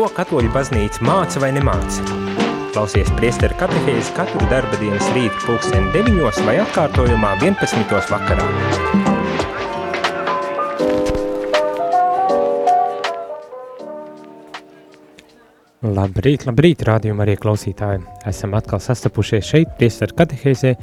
Ko katoļu baznīca māca vai nemāca? Klausies priesteru katehēzi katru darba dienas rītu pulksteni 9 vai atkārtojumā 11. vakarā. Labrīt, labrīt, rādījumā arī klausītāji. Esam atkal sastapušies šeit, priesteru katehēzē,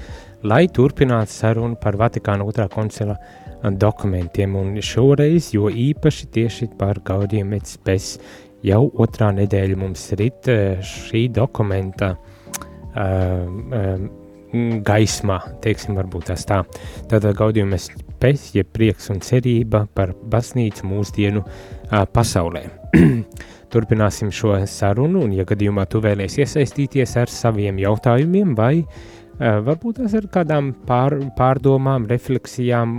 lai turpinātu sarunu par Vatikāna otrā koncila dokumentiem, un šoreiz, jo īpaši tieši par Gaudiem et Spes, jau otrā nedēļa mums rit eh, šī dokumenta uh, uh, gaismā, teiksim, varbūt tas tā. Gaudiem et Spes, jeb prieks un cerība par baznīcu mūsdienu uh, pasaulē. Turpināsim šo sarunu, un, ja gadījumā tu vēlies iesaistīties ar saviem jautājumiem vai Eh, varbūt tas ir kādām pār, pārdomām, refleksijām,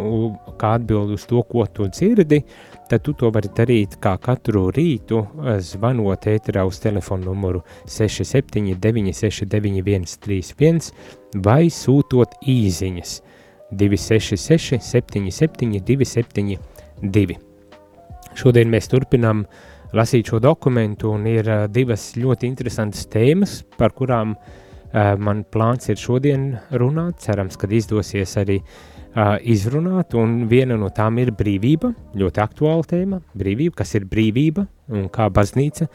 kā atbild uz to, ko tu dzirdi, tad tu to vari darīt kā katru rītu, eh, zvanot ēterā uz telefonu numuru 679 691 31 vai sūtot īziņas 266 77 272. Šodien mēs turpinām lasīt šo dokumentu un ir eh, divas ļoti interesantas tēmas, par kurām Eh, man plāns ir šodien runāt, cerams, ka izdosies arī uh, izrunāt, un viena no tām ir brīvība, ļoti aktuāla tēma, brīvība, kas ir brīvība un kā baznīca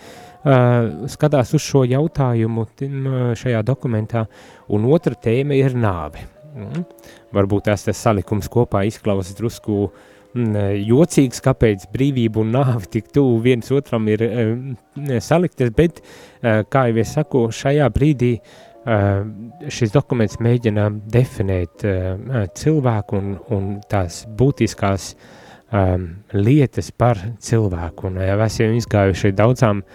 skatās uz šo jautājumu šajā dokumentā, un otra tēma ir nāve. Mm. Varbūt tās tas salikums kopā izklausās drusku mm, jocīgs, kāpēc brīvība un nāve tik tuvu viens otram ir saliktas, bet, kā jau es saku, šajā brīdī Uh, šis dokuments mēģina definēt uh, cilvēku un, un tās būtiskās um, lietas par cilvēku. Un esam izgājuši daudzām,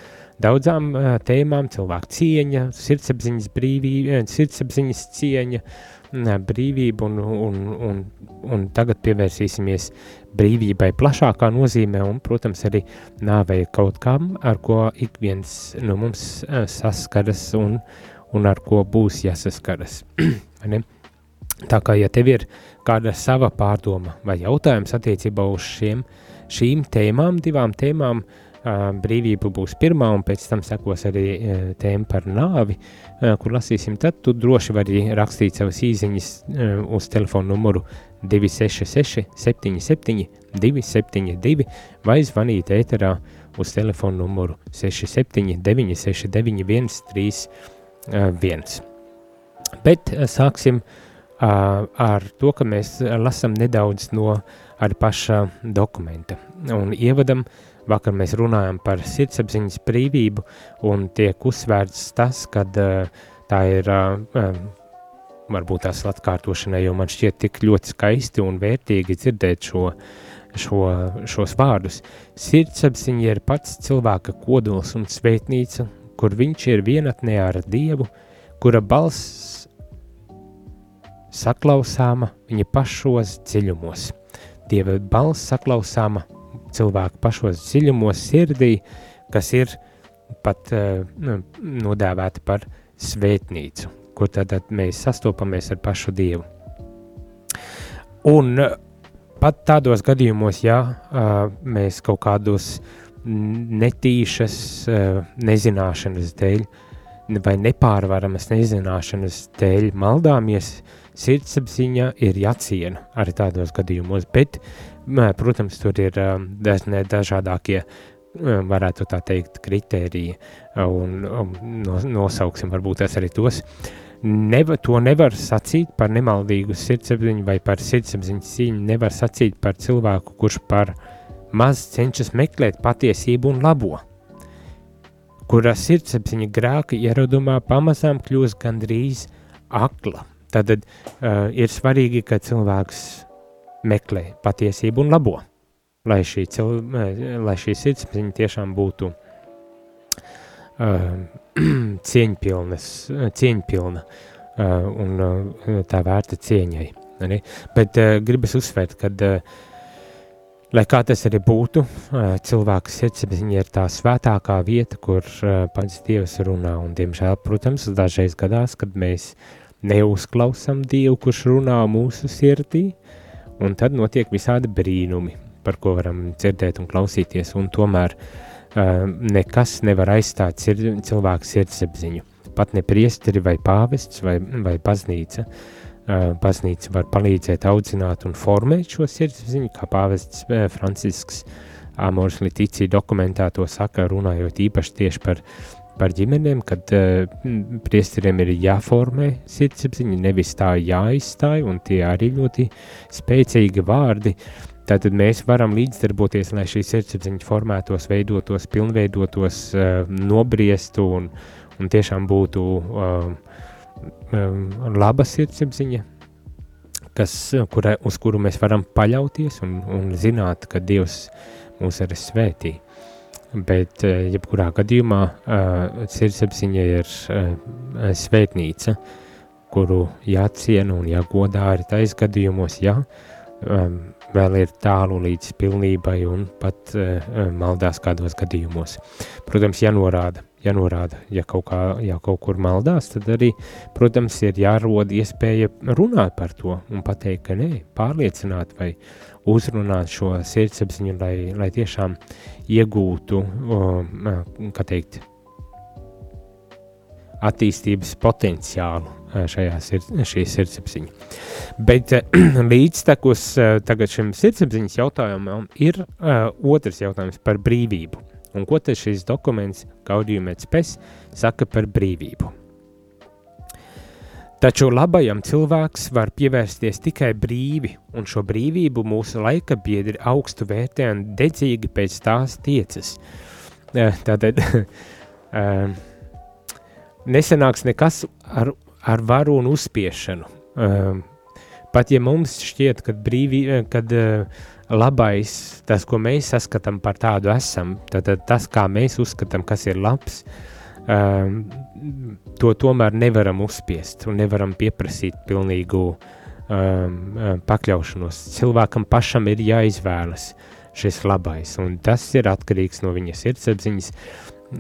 daudzām uh, tēmām, cilvēku cieņa, sirdsapziņas brīvība, sirdsapziņas cieņa, brīvība un, un, un, un tagad pievērsīsimies brīvībai plašākā nozīmē un, protams, arī nāvei kaut kam, ar ko ik viens no mums saskaras un, un ar ko būs jāsaskaras. Tā kā, ja tev ir kāda sava pārdoma vai jautājums attiecībā uz šiem, šīm tēmām, divām tēmām, brīvība būs pirmā, un pēc tam sekos arī tēma par nāvi, kur lasīsim, tad tu droši vari rakstīt savas īziņas uh, uz telefonu numuru 266 77 272 vai zvanīt ēterā uz telefonu numuru 67 969 131 viens. Bet sāksim ar to, ka mēs lasām nedaudz no arī paša dokumenta. Un ievadam, vakar mēs runājam par sirdsapziņas brīvību, un tiek uzsvērts tas, ka tā ir varbūt tās atkārtošanai, jo man šķiet tik ļoti skaisti un vērtīgi dzirdēt šo, šo, šos vārdus. Sirdsapziņa ir pats cilvēka kodols un svētnīca, kur viņš ir vienatnē ar Dievu, kura balss saklausāma viņa pašos dziļumos. Dieva balss saklausāma cilvēku pašos dziļumos sirdī, kas ir pat uh, nodēvēta par svētnīcu, kur tad mēs sastopamies ar pašu Dievu. Un uh, pat tādos gadījumos, ja uh, mēs kaut kādos uh, netīšas eh, nezināšanas dēļ vai nepārvaramas nezināšanas dēļ maldāmies, sirdsapziņa ir jāciena arī tādos gadījumos, bet, protams, tur ir eh, dažādākie eh, varētu tā teikt, kritēriji, un, un nosauksim varbūt es arī tos. Neva, to nevar sacīt par nemaldīgu sirdsapziņu vai par sirdsapziņas cīņu, nevar sacīt par cilvēku, kurš par uh, maz cenšas meklēt patiesību un labo, kurā sirdsapziņa grēka ieradumā pamazām kļūst gandrīz akla. Tad uh, ir svarīgi, ka cilvēks meklē patiesību un labo, lai šī, cil, lai šī sirdsapziņa tiešām būtu uh, cieņpilnas, cieņpilna uh, un uh, tā vērta cieņai. Ne? Bet uh, gribas uzsvērt, ka uh, Lai kā tas arī būtu, cilvēka sirdsapziņa ir tā svētākā vieta, kur pats Dievs runā. Un, diemžēl, protams, dažreiz gadās, kad mēs neuzklausām Dievu, kurš runā mūsu sirdī, un tad notiek visādi brīnumi, par ko varam dzirdēt un klausīties. Un tomēr nekas nevar aizstāt cilvēku sirdsapziņu. Pat ne priesteri vai pāvests vai, vai baznīca. Baznīca var palīdzēt audzināt un formēt šo sirdsapziņu, kā pāvests Francisks Amors Litīcija dokumentā to saka, runājot īpaši tieši par, par ģimenēm, kad priesteriem ir jāformē sirdsapziņa, nevis tā jāizstāj, un tie arī ļoti spēcīgi vārdi, Tātad mēs varam līdzdarboties, lai šī sirdsapziņa formētos, veidotos, pilnveidotos, nobriestu un, un tiešām būtu uh, laba sirdsapziņa, kas, kura, uz kuru mēs varam paļauties un, un zināt, ka Dievs mūs arī svētī. Bet, uh, jebkurā gadījumā, uh, sirdsapziņa ir uh, svētnīca, kuru jāciena un jāgodā arī tais gadījumos, ja um, vēl ir tālu līdz pilnībai un pat uh, maldās kādos gadījumos. Protams, jānorāda, jānorāda, ja kaut, kā, ja kaut kur maldās, tad arī, protams, ir jārod iespēja runāt par to un pateikt, ka nē, pārliecināt vai uzrunāt šo sirdsapziņu, lai, lai tiešām iegūtu, uh, kā teikt, attīstības potenciālu šajā sirds, šī sirdsapziņa. Bet līdztekus tagad šim sirdsapziņas jautājumam ir uh, otrs jautājums par brīvību. Un ko tad šis dokuments et Spes saka par brīvību? Taču labajam cilvēks var pievērsties tikai brīvi, un šo brīvību mūsu laika biedri augstu vērtē un dedzīgi pēc tās tiecas. Tātad nesenāks nekas ar ar varu un uzspiešanu. Pat ja mums šķiet, ka brīvī, kad uh, labais, tas, ko mēs saskatām par tādu esam, tad, tas, kā mēs uzskatām, kas ir labs, um, to tomēr nevaram uzspiest un nevaram pieprasīt pilnīgu um, pakļaušanos. Cilvēkam pašam ir jāizvēlas šis labais, un tas ir atkarīgs no viņa sirdsapziņas,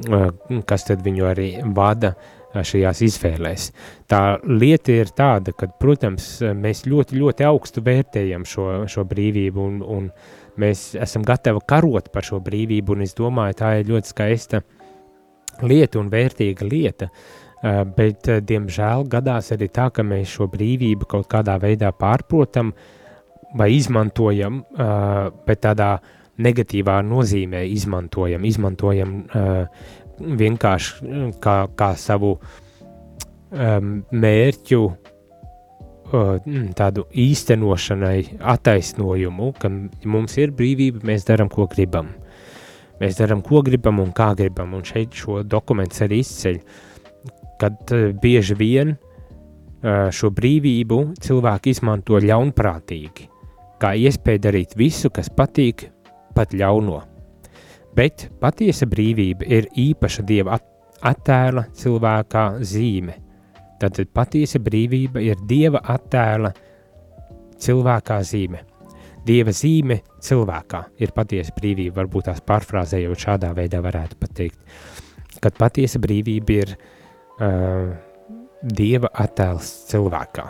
uh, kas tad viņu arī vada uh, šajās izvēlēs. Tā lieta ir tāda, ka, protams, mēs ļoti, ļoti augstu vērtējam šo, šo brīvību un, un mēs esam gatavi karot par šo brīvību, un es domāju, tā ir ļoti skaista lieta un vērtīga lieta, bet, diemžēl, gadās arī tā, ka mēs šo brīvību kaut kādā veidā pārprotam vai izmantojam, bet tādā negatīvā nozīmē izmantojam, izmantojam vienkārši mm, kā, kā savu um, mērķu uh, tādu īstenošanai, attaisnojumu, ka mums ir brīvība, mēs darām, ko gribam. Mēs darām, ko gribam un kā gribam, un šeit šo dokumentu arī izceļ, kad uh, bieži vien šo brīvību cilvēki izmanto ļaunprātīgi, kā iespēju darīt visu, kas patīk, pat ļauno bet patiesa brīvība ir īpaša dieva attēla cilvēkā zīme. Tad patiesa brīvība ir dieva attēla cilvēkā zīme. Dieva zīme cilvēkā ir patiesa brīvība, varbūt tās pārfrāzējot šādā veidā varētu pateikt, kad patiesa brīvība ir uh, dieva attēls cilvēkā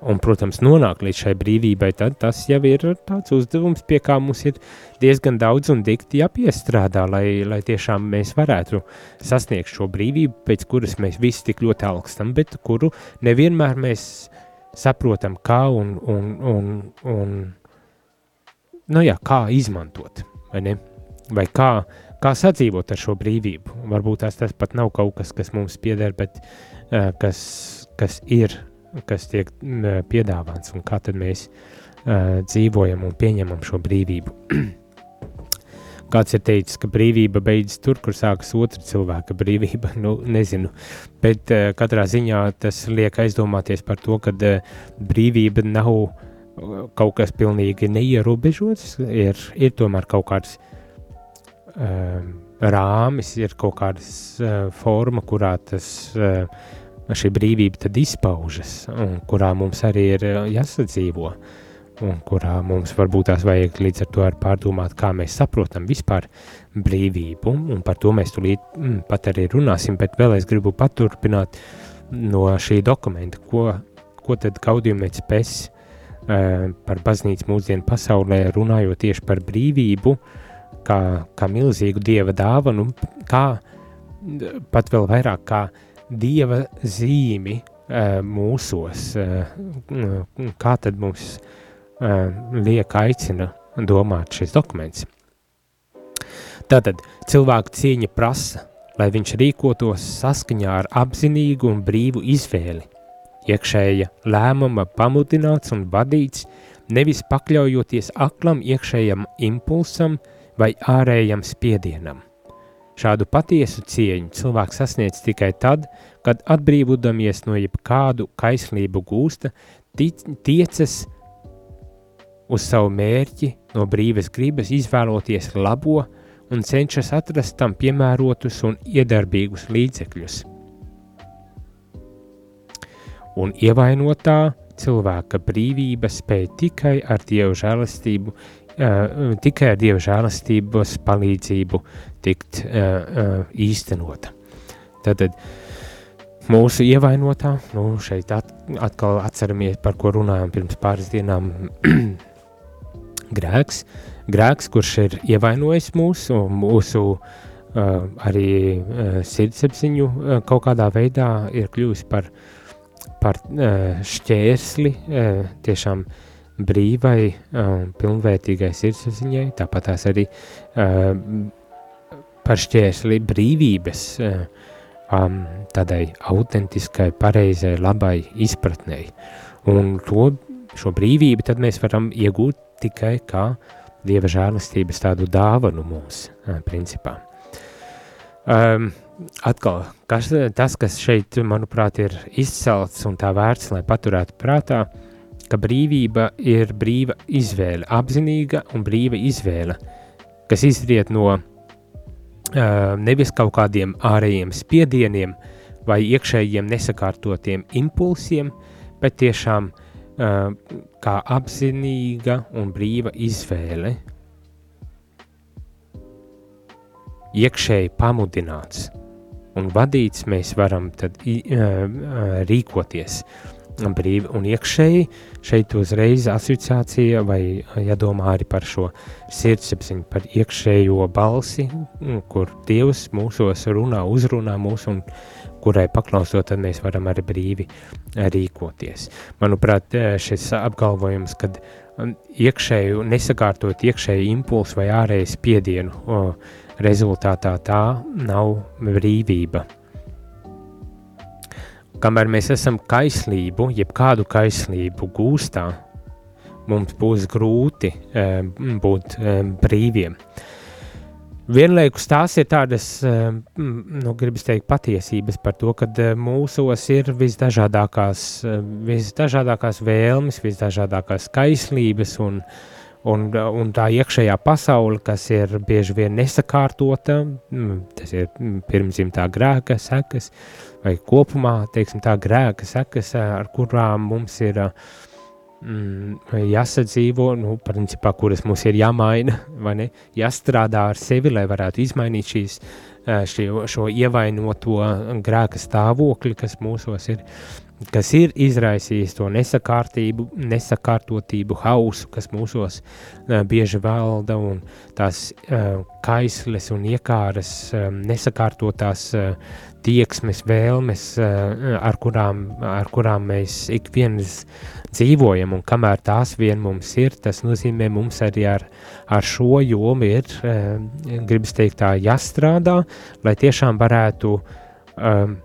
un, protams, nonākt līdz šai brīvībai, tad tas jau ir tāds uzdevums, pie kā mums ir diezgan daudz un dikti jāpiestrādā, lai, lai tiešām mēs varētu sasniegt šo brīvību, pēc kuras mēs visi tik ļoti augstam, bet kuru nevienmēr mēs saprotam, kā un, un, un, un nu jā, kā izmantot, vai ne? Vai kā, kā sadzīvot ar šo brīvību. Varbūt tās tas pat nav kaut kas, kas mums pieder, bet uh, kas, kas ir kas tiek piedāvāts un kā tad mēs uh, dzīvojam un pieņemam šo brīvību. Kāds ir teicis, ka brīvība beidzas tur, kur sākas otra cilvēka brīvība. Nu, nezinu, bet uh, katrā ziņā tas liek aizdomāties par to, ka uh, brīvība nav kaut kas pilnīgi neierobežots, ir, ir tomēr kaut kāds uh, rāmis, ir kaut kādas uh, forma, kurā tas uh, šī brīvība tad izpaužas, un kurā mums arī ir eh, jāsadzīvo, un kurā mums varbūt tās vajag līdz ar to ar pārdomāt, kā mēs saprotam vispār brīvību, un par to mēs tulīt mm, pat arī runāsim, bet vēl es gribu paturpināt no šī dokumenta, ko, ko tad Gaudījumēts pēc uh, par baznīcu mūsdienu pasaulē runājot tieši par brīvību, kā, kā milzīgu dieva dāvanu, kā pat vēl vairāk kā dieva zīmi uh, mūsos, uh, kā tad mums uh, liek aicina domāt šis dokuments. Tātad cilvēku cieņa prasa, lai viņš rīkotos saskaņā ar apzinīgu un brīvu izvēli, iekšēja lēmuma pamudināts un vadīts, nevis pakļaujoties aklam iekšējam impulsam vai ārējam spiedienam. Šādu patiesu cieņu cilvēks sasniedz tikai tad, kad atbrīvodamies no jebkādu kaislību gūsta, tiecas uz savu mērķi, no brīvas gribas izvēloties labo un cenšas atrast tam piemērotus un iedarbīgus līdzekļus. Un ievainotā cilvēka brīvība spēj tikai ar Dievu žēlastību, uh, tikai ar Dievu žēlastības palīdzību tikt uh, uh, īstenota. Tātad mūsu ievainotā, nu šeit at, atkal atceramies, par ko runājām pirms pāris dienām, grēks, grēks, kurš ir ievainojis mūsu, mūsu uh, arī uh, sirdsapziņu uh, kaut kādā veidā ir kļuvis par uh, par uh, šķērsli uh, tiešām brīvai un uh, pilnvērtīgai sirdsapziņai, tāpat tās arī uh, par šķērsli brīvības um, tādai autentiskai, pareizai, labai izpratnei. Un to, šo brīvību tad mēs varam iegūt tikai kā Dieva žēlastības tādu dāvanu mums, uh, principā. Um, atkal, kas, tas, kas šeit, manuprāt, ir izcelts un tā vērts, lai paturētu prātā, ka brīvība ir brīva izvēle, apzinīga un brīva izvēle, kas izriet no uh, nevis kaut kādiem ārējiem spiedieniem vai iekšējiem nesakārtotiem impulsiem, bet tiešām uh, kā apzinīga un brīva izvēle, iekšēji pamudināts un vadīts mēs varam tad rīkoties brīvi un iekšēji. Šeit uzreiz asociācija vai jādomā arī par šo sirdsapziņu, par iekšējo balsi, kur Dievs mūsos runā, uzrunā mūs un kurai paklausot, tad mēs varam arī brīvi rīkoties. Manuprāt, šis apgalvojums, kad iekšēju, nesakārtot iekšēju impulsu vai ārēju spiedienu, rezultātā tā nav brīvība. Kamēr mēs esam kaislību, jeb kādu kaislību gūstā, mums būs grūti e, būt e, brīviem. Vienlaikus tās ir tādas, e, nu, gribas teikt, patiesības par to, ka mūsos ir visdažādākās, visdažādākās vēlmes, visdažādākās kaislības un uh, Un, un tā iekšējā pasaule, kas ir bieži vien nesakārtota, tas ir pirmzimtā grēka sekas, vai kopumā teiksim, tā grēka sekas, ar kurām mums ir mm, jāsadzīvo, nu, principā, kuras mums ir jāmaina, vai ne, jāstrādā ar sevi, lai varētu izmainīt šīs, šo, šo ievainoto grēka stāvokli, kas mūsos ir kas ir izraisījis to nesakārtību, nesakārtotību, hausu, kas mūsos uh, bieži valda, un tās uh, kaisles un iekāras, um, nesakārtotās uh, tieksmes, vēlmes, uh, ar, kurām, ar kurām mēs ik viens dzīvojam, un kamēr tās vien mums ir, tas nozīmē mums arī ar, ar šo jomu ir, uh, gribas teikt tā, jāstrādā, lai tiešām varētu um,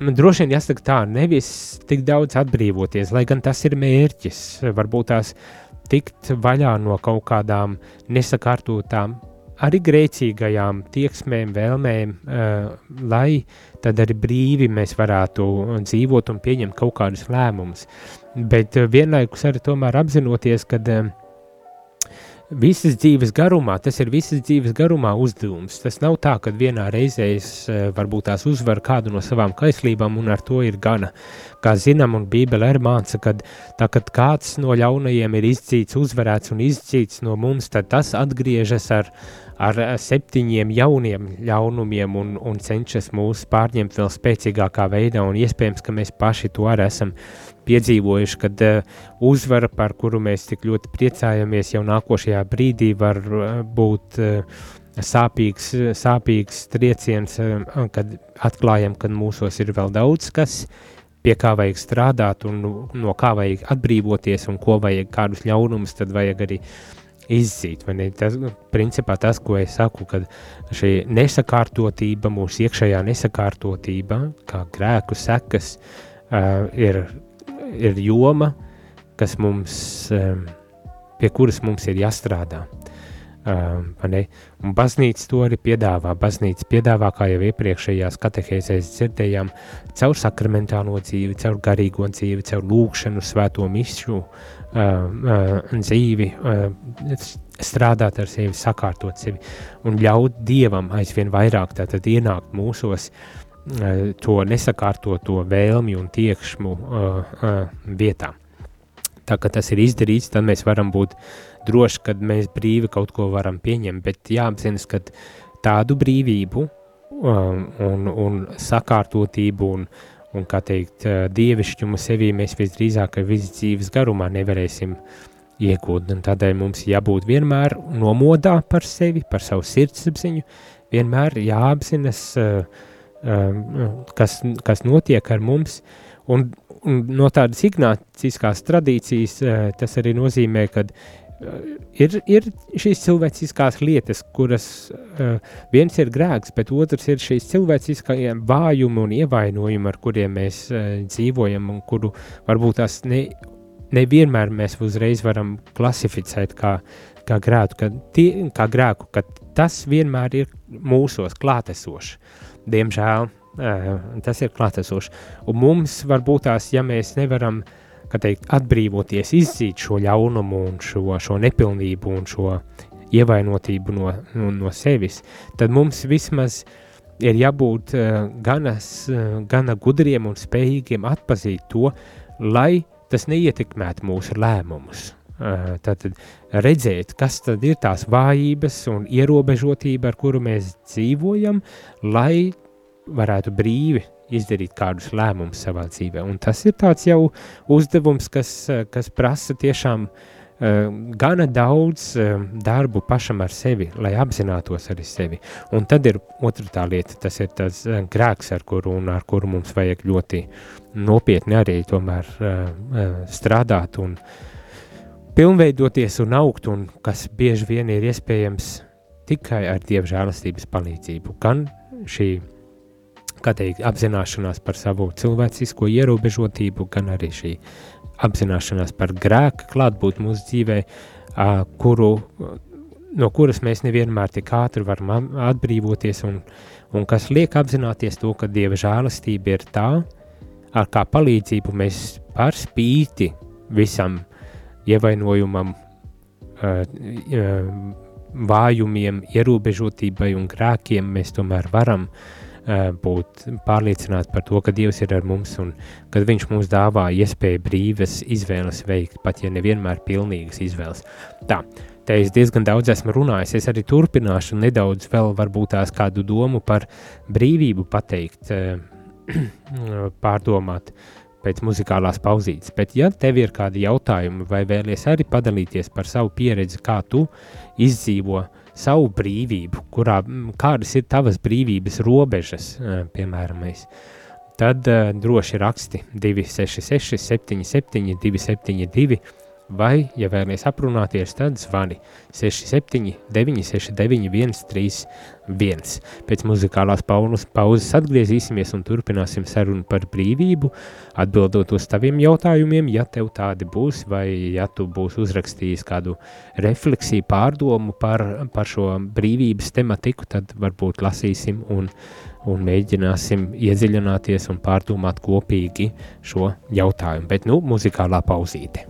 man droši vien jāsaka tā, nevis tik daudz atbrīvoties, lai gan tas ir mērķis, varbūt tās tikt vaļā no kaut kādām nesakārtotām, arī grēcīgajām tieksmēm, vēlmēm, uh, lai tad arī brīvi mēs varētu dzīvot un pieņemt kaut kādus lēmumus. Bet uh, vienlaikus arī tomēr apzinoties, ka uh, visas dzīves garumā, tas ir visas dzīves garumā uzdevums. Tas nav tā, ka vienā reizē es eh, varbūt tās uzvaru kādu no savām kaislībām un ar to ir gana. kā zinām, un Bībele arī māca, kad tā, kad kāds no ļaunajiem ir izdzīts, uzvarēts un izdzīts no mums, tad tas atgriežas ar, ar septiņiem jauniem ļaunumiem un, un cenšas mūs pārņemt vēl spēcīgākā veidā, un iespējams, ka mēs paši to arī esam piedzīvojuši, kad uh, uzvara, par kuru mēs tik ļoti priecājamies, jau nākošajā brīdī var uh, būt uh, sāpīgs, sāpīgs trieciens, kad atklājam, ka mūsos ir vēl daudz kas, pie kā vajag strādāt un no kā vajag atbrīvoties un ko vajag, kādus ļaunumus tad vajag arī izzīt. Tas, principā tas, ko es saku, kad šī nesakārtotība, mūsu iekšējā nesakārtotība, kā grēku sekas, uh, ir ir joma, kas mums, um, pie kuras mums ir jāstrādā. Un baznīca to arī piedāvā. Baznīca piedāvā, kā jau iepriekšējās katehēzēs dzirdējām, caur sakramentālo dzīvi, caur garīgo dzīvi, caur lūkšanu, svēto uh, dzīvi, strādāt ar sevi, sakārtot sevi un ļaut Dievam aizvien vairāk ienākt mūsos, uh, to nesakārtoto vēlmi un tiekšmu uh, uh, vietā. Tā kā tas ir izdarīts, tad mēs varam būt droši, ka mēs brīvi kaut ko varam pieņemt, bet jāapzinas, ka tādu brīvību um, un, un sakārtotību un, un kā teikt, dievišķumu sevī mēs visdrīzāk visas dzīves garumā nevarēsim iegūt, un tādēļ mums jābūt vienmēr nomodā par sevi, par savu sirdsapziņu, vienmēr jāapzinas uh, kas, kas notiek ar mums. Un, un no tādas ignāciskās tradīcijas uh, tas arī nozīmē, ka uh, ir, ir šīs cilvēciskās lietas, kuras uh, viens ir grēks, bet otrs ir šīs cilvēciskie vājumi un ievainojumi, ar kuriem mēs dzīvojam un kuru varbūt tās ne, nevienmēr mēs uzreiz varam klasificēt kā, kā grēku, ka tie, kā grēku, ka tas vienmēr ir mūsos klātesošs diemžēl tas ir klātesoši. Un mums varbūt tās, ja mēs nevaram teikt, atbrīvoties, izdzīt šo ļaunumu un šo, šo nepilnību un šo ievainotību no, no, no sevis, tad mums vismaz ir jābūt ganas, gana gudriem un spējīgiem atpazīt to, lai tas neietekmētu mūsu lēmumus. Tātad redzēt, kas tad ir tās vājības un ierobežotība, ar kuru mēs dzīvojam, lai varētu brīvi izdarīt kādus lēmumus savā dzīvē. Un tas ir tāds jau uzdevums, kas, kas prasa tiešām uh, gana daudz darbu pašam ar sevi, lai apzinātos arī sevi. Un tad ir otra tā lieta, tas ir tas grēks, ar kuru ar kuru mums vajag ļoti nopietni arī tomēr strādāt un uh, pilnveidoties un augt, un kas bieži vien ir iespējams tikai ar Dieva žēlastības palīdzību. Gan šī, teikt, apzināšanās par savu cilvēcisko ierobežotību, gan arī šī apzināšanās par grēku klātbūt mūsu dzīvē, kuru, no kuras mēs nevienmēr tik ātri varam atbrīvoties, un, un kas liek apzināties to, ka Dieva žēlastība ir tā, ar kā palīdzību mēs par spīti visam ievainojumam, vājumiem, ierobežotībai un grēkiem mēs tomēr varam būt pārliecināti par to, ka Dievs ir ar mums un ka Viņš mums dāvā iespēju brīvas izvēles veikt, pat ja nevienmēr pilnīgas izvēles. Tā, te es diezgan daudz esmu runājis, es arī turpināšu nedaudz vēl varbūt tās kādu domu par brīvību pateikt, pārdomāt, pēc muzikālās pauzītes. Bet, ja tev ir kādi jautājumi, vai vēlies arī padalīties par savu pieredzi, kā tu izdzīvo savu brīvību, kurā, kādas ir tavas brīvības robežas, piemēram, tad droši raksti 266, 77, 272 vai, ja vēlaties aprunāties, tad zvani 67, 969, 131. Pēc muzikālās pauzes, atgriezīsimies un turpināsim sarunu par brīvību, atbildot uz taviem jautājumiem, ja tev tādi būs, vai ja tu būsi uzrakstījis kādu refleksiju, pārdomu par, par šo brīvības tematiku, tad varbūt lasīsim un, un mēģināsim iedziļināties un pārdomāt kopīgi šo jautājumu. Bet nu, muzikālā pauzīte.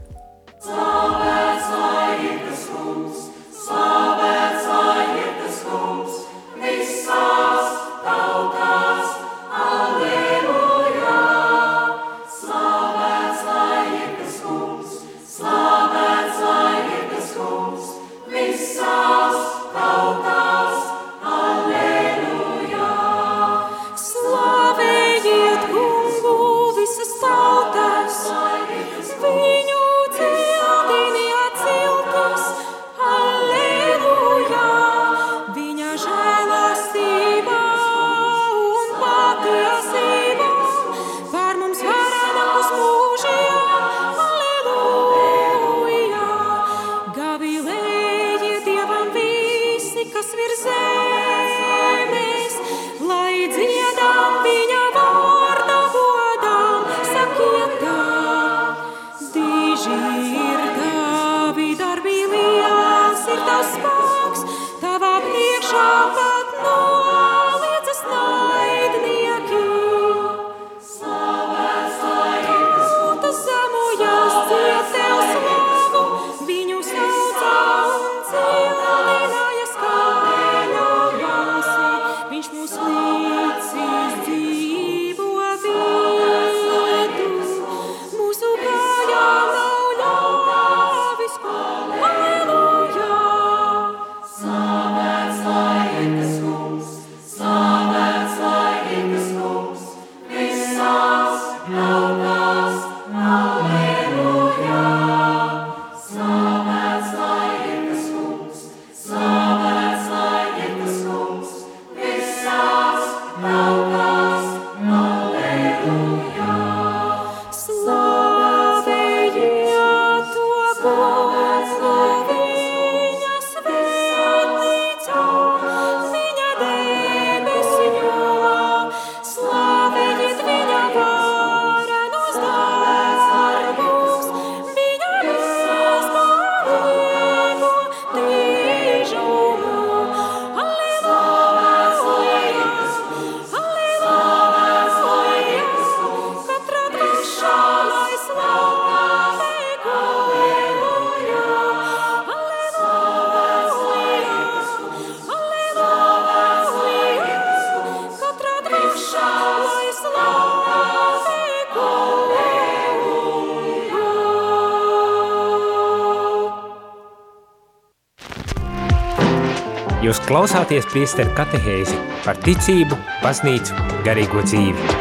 Jūs klausāties priesteru katehēzi par ticību, baznīcu, garīgo dzīvi.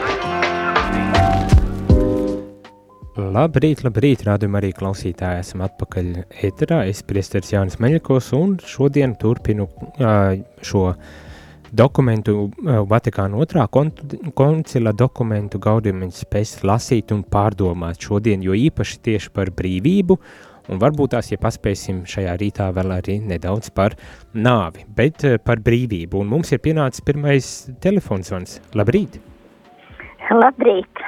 Labrīt, labrīt, rādījumā arī klausītāji esam atpakaļ ēterā. Es priesteris Jānis Meļakos un šodien turpinu šo dokumentu, Vatikāna otrā koncila dokumentu gaudījums spēs lasīt un pārdomāt šodien, jo īpaši tieši par brīvību un varbūt tās, ja paspēsim šajā rītā vēl arī nedaudz par nāvi, bet eh, par brīvību. Un mums ir pienācis pirmais telefonsvans. Labrīt! Labrīt!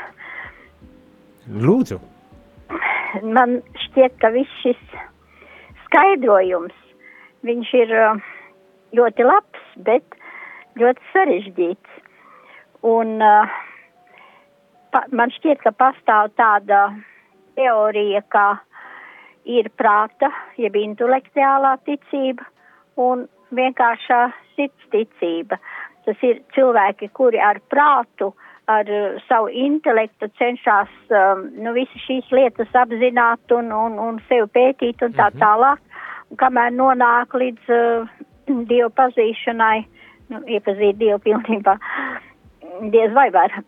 Lūdzu! Man šķiet, ka viss šis skaidrojums, viņš ir eh, ļoti labs, bet ļoti sarežģīts. Un uh, pa, man šķiet, ka pastāv tāda teorija, ka ir prāta, jeb intelektuālā ticība un vienkāršā sirds ticība. Tas ir cilvēki, kuri ar prātu, ar uh, savu intelektu cenšas um, nu, visas šīs lietas apzināt un, un, un sevi pētīt un tā mhm. tālāk. Un kamēr nonāk līdz uh, Dievu pazīšanai, nu, iepazīt Dievu pilnībā, diez vai var.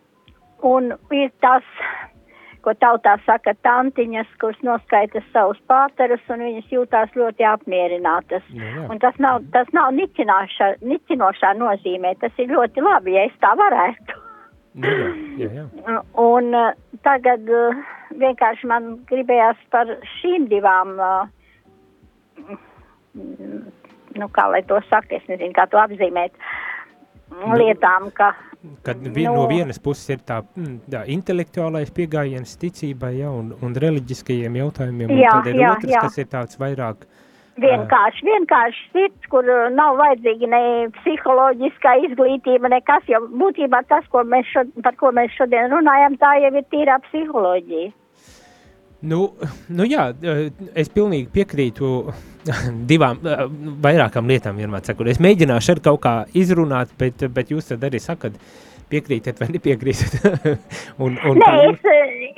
Un ir tas ko tautā saka tantiņas, kuras noskaita savus pārterus, un viņas jūtās ļoti apmierinātas. Jā, jā. Un tas nav, tas nav nicinošā nozīmē, tas ir ļoti labi, ja es tā varētu. Jā, jā, jā. Un uh, tagad uh, vienkārši man gribējās par šīm divām, uh, nu kā lai to saka, es nezinu, kā to apzīmēt, nu, lietām, ka Kad vi, no. no vienas puses ir tā, mm, tā intelektuālais pieejams ticībai ja, un, un reliģiskajiem jautājumiem, jā, un tad ir jā, otrs, jā. kas ir tāds vairāk. Vienkārši, vienkārši sirds, kur nav vajadzīga ne psiholoģiskā izglītība, nekas, jo būtībā tas, ko mēs šod, par ko mēs šodien runājam, tā jau ir tīrā psiholoģija. Nu, nu jā, es pilnīgi piekrītu divām, vairākām lietām vienmēr sakot. Es mēģināšu ar kaut kā izrunāt, bet, bet jūs tad arī sakat, piekrītat vai nepiekrītat? un, un Nē, es,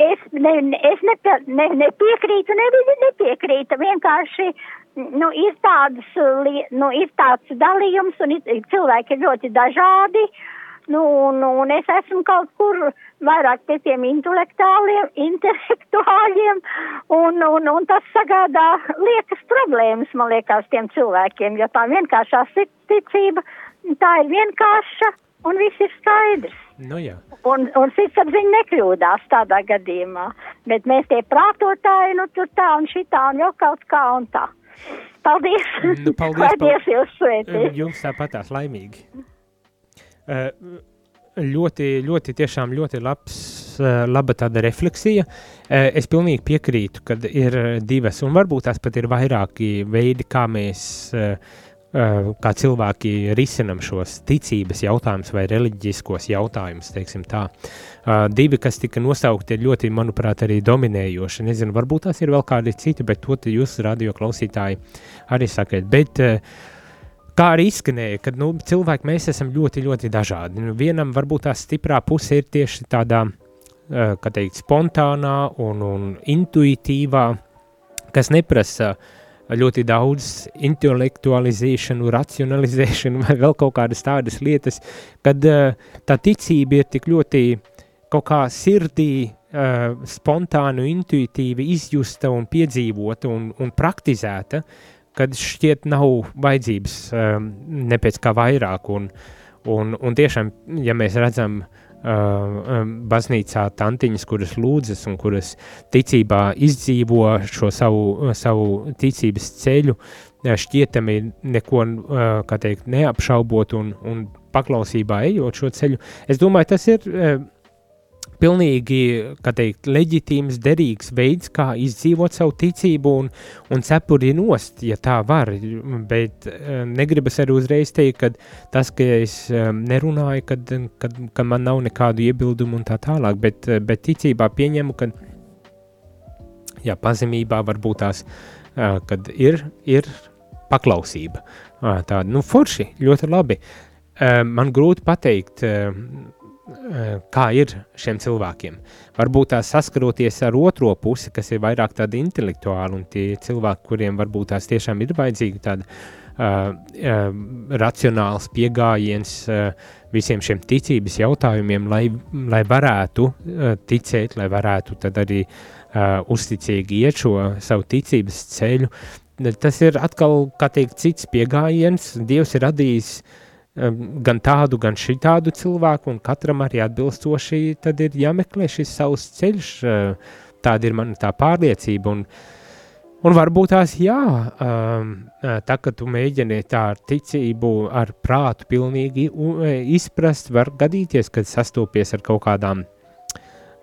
es, ne, es nepie, ne, nepiekrītu, ne, nepiekrītu, vienkārši nu, ir, tādas, nu, ir tāds dalījums un ir, cilvēki ir ļoti dažādi. Nu, un, un es esmu kaut kur vairāk pie tiem intelektuāliem, intelektuāļiem, un, un, un tas sagādā liekas problēmas, man liekas, tiem cilvēkiem, jo tā vienkāršā ticība, tā ir vienkārša, un viss ir skaidrs. Nu, jā. un, un sirdsapziņa nekļūdās tādā gadījumā, bet mēs tie prātotāji, nu tur tā un šitā un jau kaut kā un tā. Paldies! Nu, paldies, paldies jūs sveitī! Jums tāpatās laimīgi. Uh, ļoti, ļoti, tiešām ļoti labs, uh, laba tāda refleksija. Uh, es pilnīgi piekrītu, ka ir divas, un varbūt tās pat ir vairāki veidi, kā mēs kā cilvēki risinam šos ticības jautājumus vai reliģiskos jautājumus, teiksim tā. Uh, divi, kas tika nosaukti, ir ļoti, manuprāt, arī dominējoši. Nezinu, varbūt tās ir vēl kādi citi, bet to jūs radio klausītāji arī sakiet. Bet, uh, kā arī izskanēja, ka nu, cilvēki mēs esam ļoti, ļoti dažādi. Nu, vienam varbūt tā stiprā puse ir tieši tādā, uh, kā teikt, spontānā un, un intuitīvā, kas neprasa uh, ļoti daudz intelektualizēšanu, racionalizēšanu vai vēl kaut kādas tādas lietas, kad uh, tā ticība ir tik ļoti kaut kā sirdī, uh, spontānu, intuitīvi izjusta un piedzīvota un, un praktizēta, kad šķiet nav vajadzības um, ne pēc kā vairāk. Un, un, un tiešām, ja mēs redzam uh, baznīcā tantiņas, kuras lūdzas un kuras ticībā izdzīvo šo savu, savu ticības ceļu, šķietami neko, uh, teikt, neapšaubot un, un paklausībā ejot šo ceļu. Es domāju, tas ir uh, pilnīgi, teikt, leģitīms, derīgs veids, kā izdzīvot savu ticību un, un cepuri nost, ja tā var, bet uh, negribas arī uzreiz teikt, ka tas, ka es um, nerunāju, kad, kad, kad man nav nekādu iebildumu un tā tālāk, bet, bet ticībā pieņemu, ka, jā, pazemībā varbūt tās, uh, kad ir, ir paklausība, uh, tāda, nu, forši, ļoti labi. Uh, man grūti pateikt, kā ir šiem cilvēkiem. Varbūt tās saskaroties ar otro pusi, kas ir vairāk tāda intelektuāla, un tie cilvēki, kuriem varbūt tās tiešām ir vajadzīga tāda uh, uh, racionāls pieejams uh, visiem šiem ticības jautājumiem, lai, lai varētu uh, ticēt, lai varētu arī uh, uzticīgi iet šo savu ticības ceļu. Tas ir atkal, kā teikt, cits pieejams. Dievs ir radījis uh, gan tādu, gan šitādu cilvēku, un katram arī atbilstoši tad ir jāmeklē šis savs ceļš, tāda ir mana tā pārliecība, un, un varbūt tās jā, tā, ka tu mēģini tā ar ticību, ar prātu pilnīgi izprast, var gadīties, kad sastopies ar kaut kādām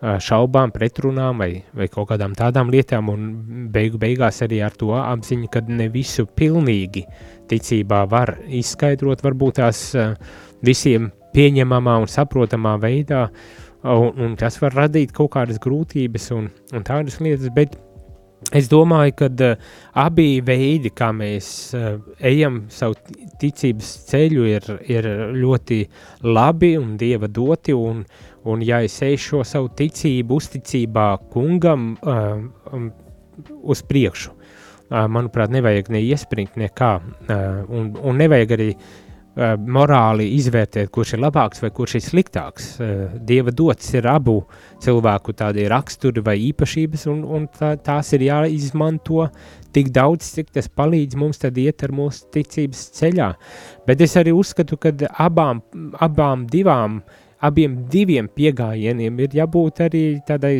šaubām, pretrunām vai, vai kaut kādām tādām lietām, un beigu beigās arī ar to apziņu, ka ne visu pilnīgi ticībā var izskaidrot, varbūt tās visiem pieņemamā un saprotamā veidā, un, un tas var radīt kaut kādas grūtības un, un tādas lietas, bet Es domāju, ka abi veidi, kā mēs ejam savu ticības ceļu, ir, ir ļoti labi un dieva doti. Un, Un ja es eju šo savu ticību, uzticībā kungam uh, um, uz priekšu, uh, manuprāt, nevajag ne iespringt nekā, uh, un, un nevajag arī uh, morāli izvērtēt, kurš ir labāks vai kurš ir sliktāks. Uh, Dieva dots ir abu cilvēku tādi raksturi vai īpašības, un, un tā, tās ir jāizmanto tik daudz, cik tas palīdz mums iet ar mūsu ticības ceļā. Bet es arī uzskatu, ka abām, abām divām uh, abiem diviem piegājieniem ir jābūt arī tādai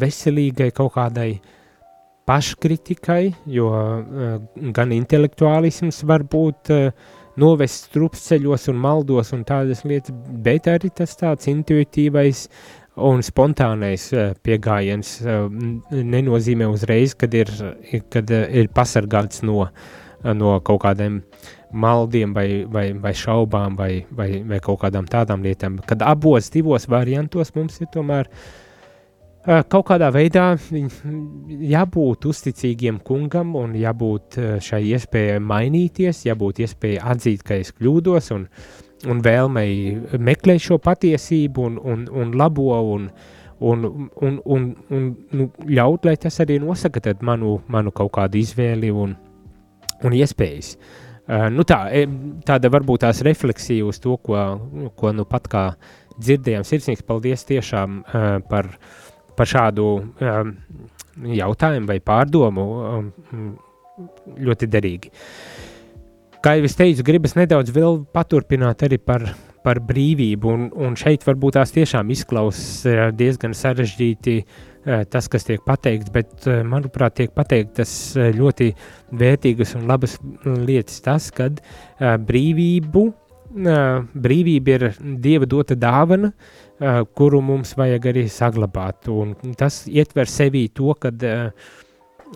veselīgai kaut kādai paškritikai, jo gan intelektuālisms var būt novest strupceļos un maldos un tādas lietas, bet arī tas tāds intuitīvais un spontānais piegājiens nenozīmē uzreiz, kad ir, kad, ir pasargāts no, no kaut kādiem uh, maldiem vai, vai, vai šaubām vai, vai, vai kaut kādām tādām lietām. Kad abos divos variantos mums ir tomēr kaut kādā veidā jābūt uzticīgiem kungam un jābūt šai iespējai mainīties, jābūt iespējai atzīt, ka es kļūdos un, un vēlmei meklēt šo patiesību un, un, un labo un, un, un, un, un nu, ļaut, lai tas arī nosaka manu, manu kaut kādu izvēli un, un iespējas. Uh, nu tā, e, tāda varbūt tās refleksija uz to, ko, ko nu pat kā dzirdējām. Sirsnīgs paldies tiešām uh, par, par šādu um, jautājumu vai pārdomu. Um, ļoti derīgi. Kā jau es teicu, gribas nedaudz vēl paturpināt arī par, par brīvību, un, un šeit varbūt tās tiešām izklausās diezgan sarežģīti tas, kas tiek pateikts, bet, manuprāt, tiek pateiktas ļoti vērtīgas un labas lietas. Tas, kad brīvību, brīvība ir Dieva dota dāvana, kuru mums vajag arī saglabāt, un tas ietver sevī to, kad uh, Eh,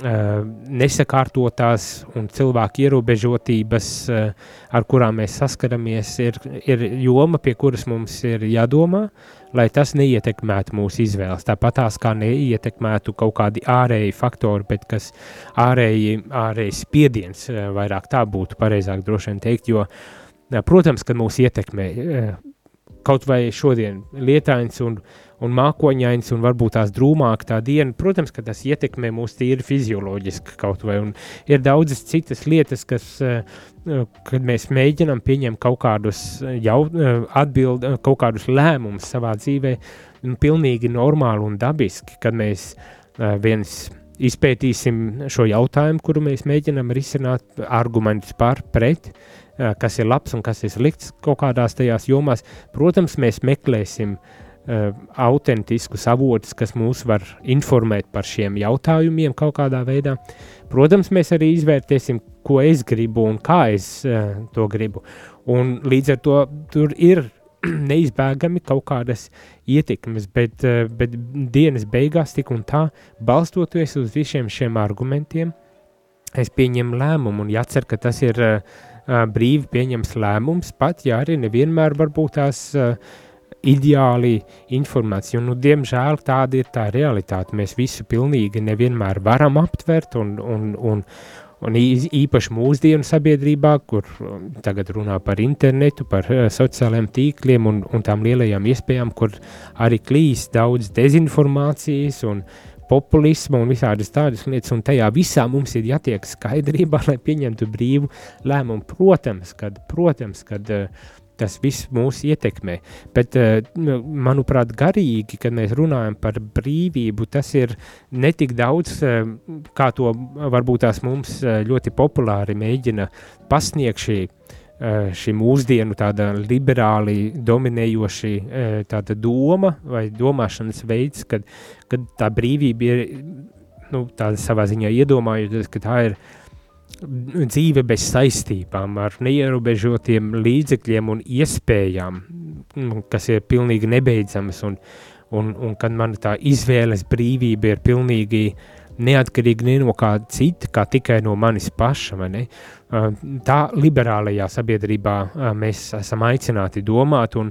nesakārtotās un cilvēku ierobežotības, eh, ar kurām mēs saskaramies, ir, ir joma, pie kuras mums ir jādomā, lai tas neietekmētu mūsu izvēles. Tāpat tās kā neietekmētu kaut kādi ārēji faktori, bet kas ārēji, ārēji spiediens, eh, vairāk tā būtu pareizāk droši vien teikt, jo, protams, ka mūs ietekmē kaut vai šodien lietains un, un mākoņains un varbūt tās drūmāk tā diena, protams, ka tas ietekmē mūs tīri fizioloģiski kaut vai, un ir daudzas citas lietas, kas, eh, kad mēs mēģinam pieņemt kaut kādus jau eh, atbild, kaut kādus lēmumus savā dzīvē, pilnīgi normāli un dabiski, kad mēs eh, viens izpētīsim šo jautājumu, kuru mēs mēģinam risināt, argumentus par, pret, kas ir labs un kas ir slikts kaut kādās tajās jomās. Protams, mēs meklēsim uh, autentiskus avotus, kas mūs var informēt par šiem jautājumiem kaut kādā veidā. Protams, mēs arī izvērtēsim, ko es gribu un kā es uh, to gribu. Un līdz ar to tur ir neizbēgami kaut kādas ietekmes, bet, uh, bet dienas beigās tik un tā, balstoties uz visiem šiem argumentiem, es pieņemu lēmumu un jācer, ka tas ir uh, brīvi pieņems lēmums, pat ja arī nevienmēr varbūt tās ideāli informācija. Un, nu, diemžēl tāda ir tā realitāte. Mēs visu pilnīgi nevienmēr varam aptvert un, un, un, un īpaši mūsdienu sabiedrībā, kur tagad runā par internetu, par sociālajiem tīkliem un, un tām lielajām iespējām, kur arī klīst daudz dezinformācijas un uh, populisma un visādas tādas lietas, un tajā visā mums ir jātiek skaidrībā, lai pieņemtu brīvu lēmumu. Protams, kad, protams, kad uh, tas viss mūs ietekmē, bet, uh, manuprāt, garīgi, kad mēs runājam par brīvību, tas ir netik daudz, uh, kā to varbūt tās mums ļoti populāri mēģina pasniegt šī Eh, šī mūsdienu tāda liberāli dominējoša eh, tāda doma vai domāšanas veids, kad, kad tā brīvība ir nu, tāda savā ziņā iedomājoties, ka tā ir dzīve bez saistībām, ar neierobežotiem līdzekļiem un iespējām, nu, kas ir pilnīgi nebeidzamas, un, un, un kad man tā izvēles brīvība ir pilnīgi neatkarīga ne no kā cita, kā tikai no manis paša, ne? Tā liberālajā sabiedrībā mēs esam aicināti domāt un,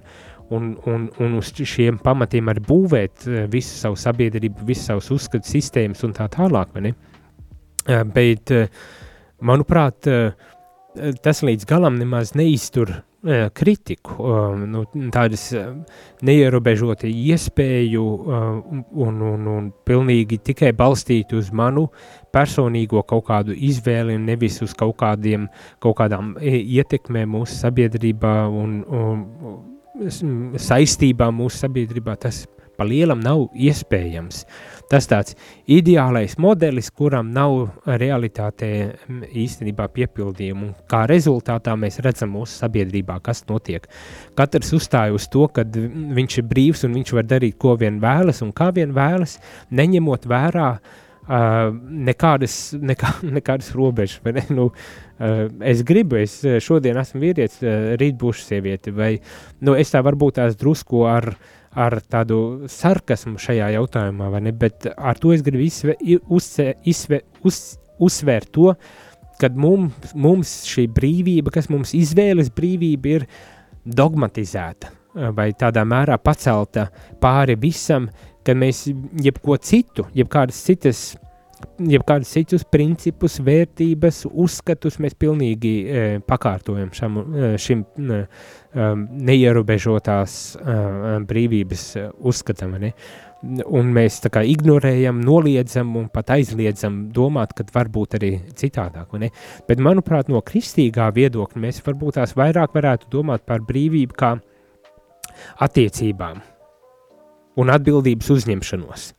un, un, un uz šiem pamatiem arī būvēt visu savu sabiedrību, visu savus uzskatu sistēmas un tā tālāk, ne? Bet, manuprāt, tas līdz galam nemaz neiztur kritiku, nu, tādas neierobežoti iespēju un, un, un pilnīgi tikai balstīt uz manu personīgo kaut kādu izvēli un nevis uz kaut, kādiem, kaut kādām ietekmēm mūsu sabiedrībā un, un saistībām mūsu sabiedrībā, tas pa lielam nav iespējams. Tas tāds ideālais modelis, kuram nav realitātē īstenībā piepildījumu. Kā rezultātā mēs redzam mūsu sabiedrībā, kas notiek. Katrs uzstāja uz to, ka viņš ir brīvs un viņš var darīt, ko vien vēlas un kā vien vēlas, neņemot vērā uh, nekādas, nekā, nekādas robežas. Ne? Nu, uh, es gribu, es šodien esmu vīrietis, uh, rīt būšu sieviete, vai nu, es tā varbūt tās drusku ar ar tādu sarkasmu šajā jautājumā, vai ne? Bet ar to es gribu izsve, uzsve, izsve, uz, uzsvērt to, ka mums, mums šī brīvība, kas mums izvēles brīvība, ir dogmatizēta vai tādā mērā pacelta pāri visam, ka mēs jebko citu, jebkādas citas jebkādus citus principus, vērtības, uzskatus mēs pilnīgi e, pakārtojam šam, e, šim e, neierobežotās e, brīvības e, uzskatam. Ne? Un mēs tā kā ignorējam, noliedzam un pat aizliedzam domāt, ka var būt arī citādāk. Bet, manuprāt, no kristīgā viedokļa mēs varbūt tās vairāk varētu domāt par brīvību kā attiecībām un atbildības uzņemšanos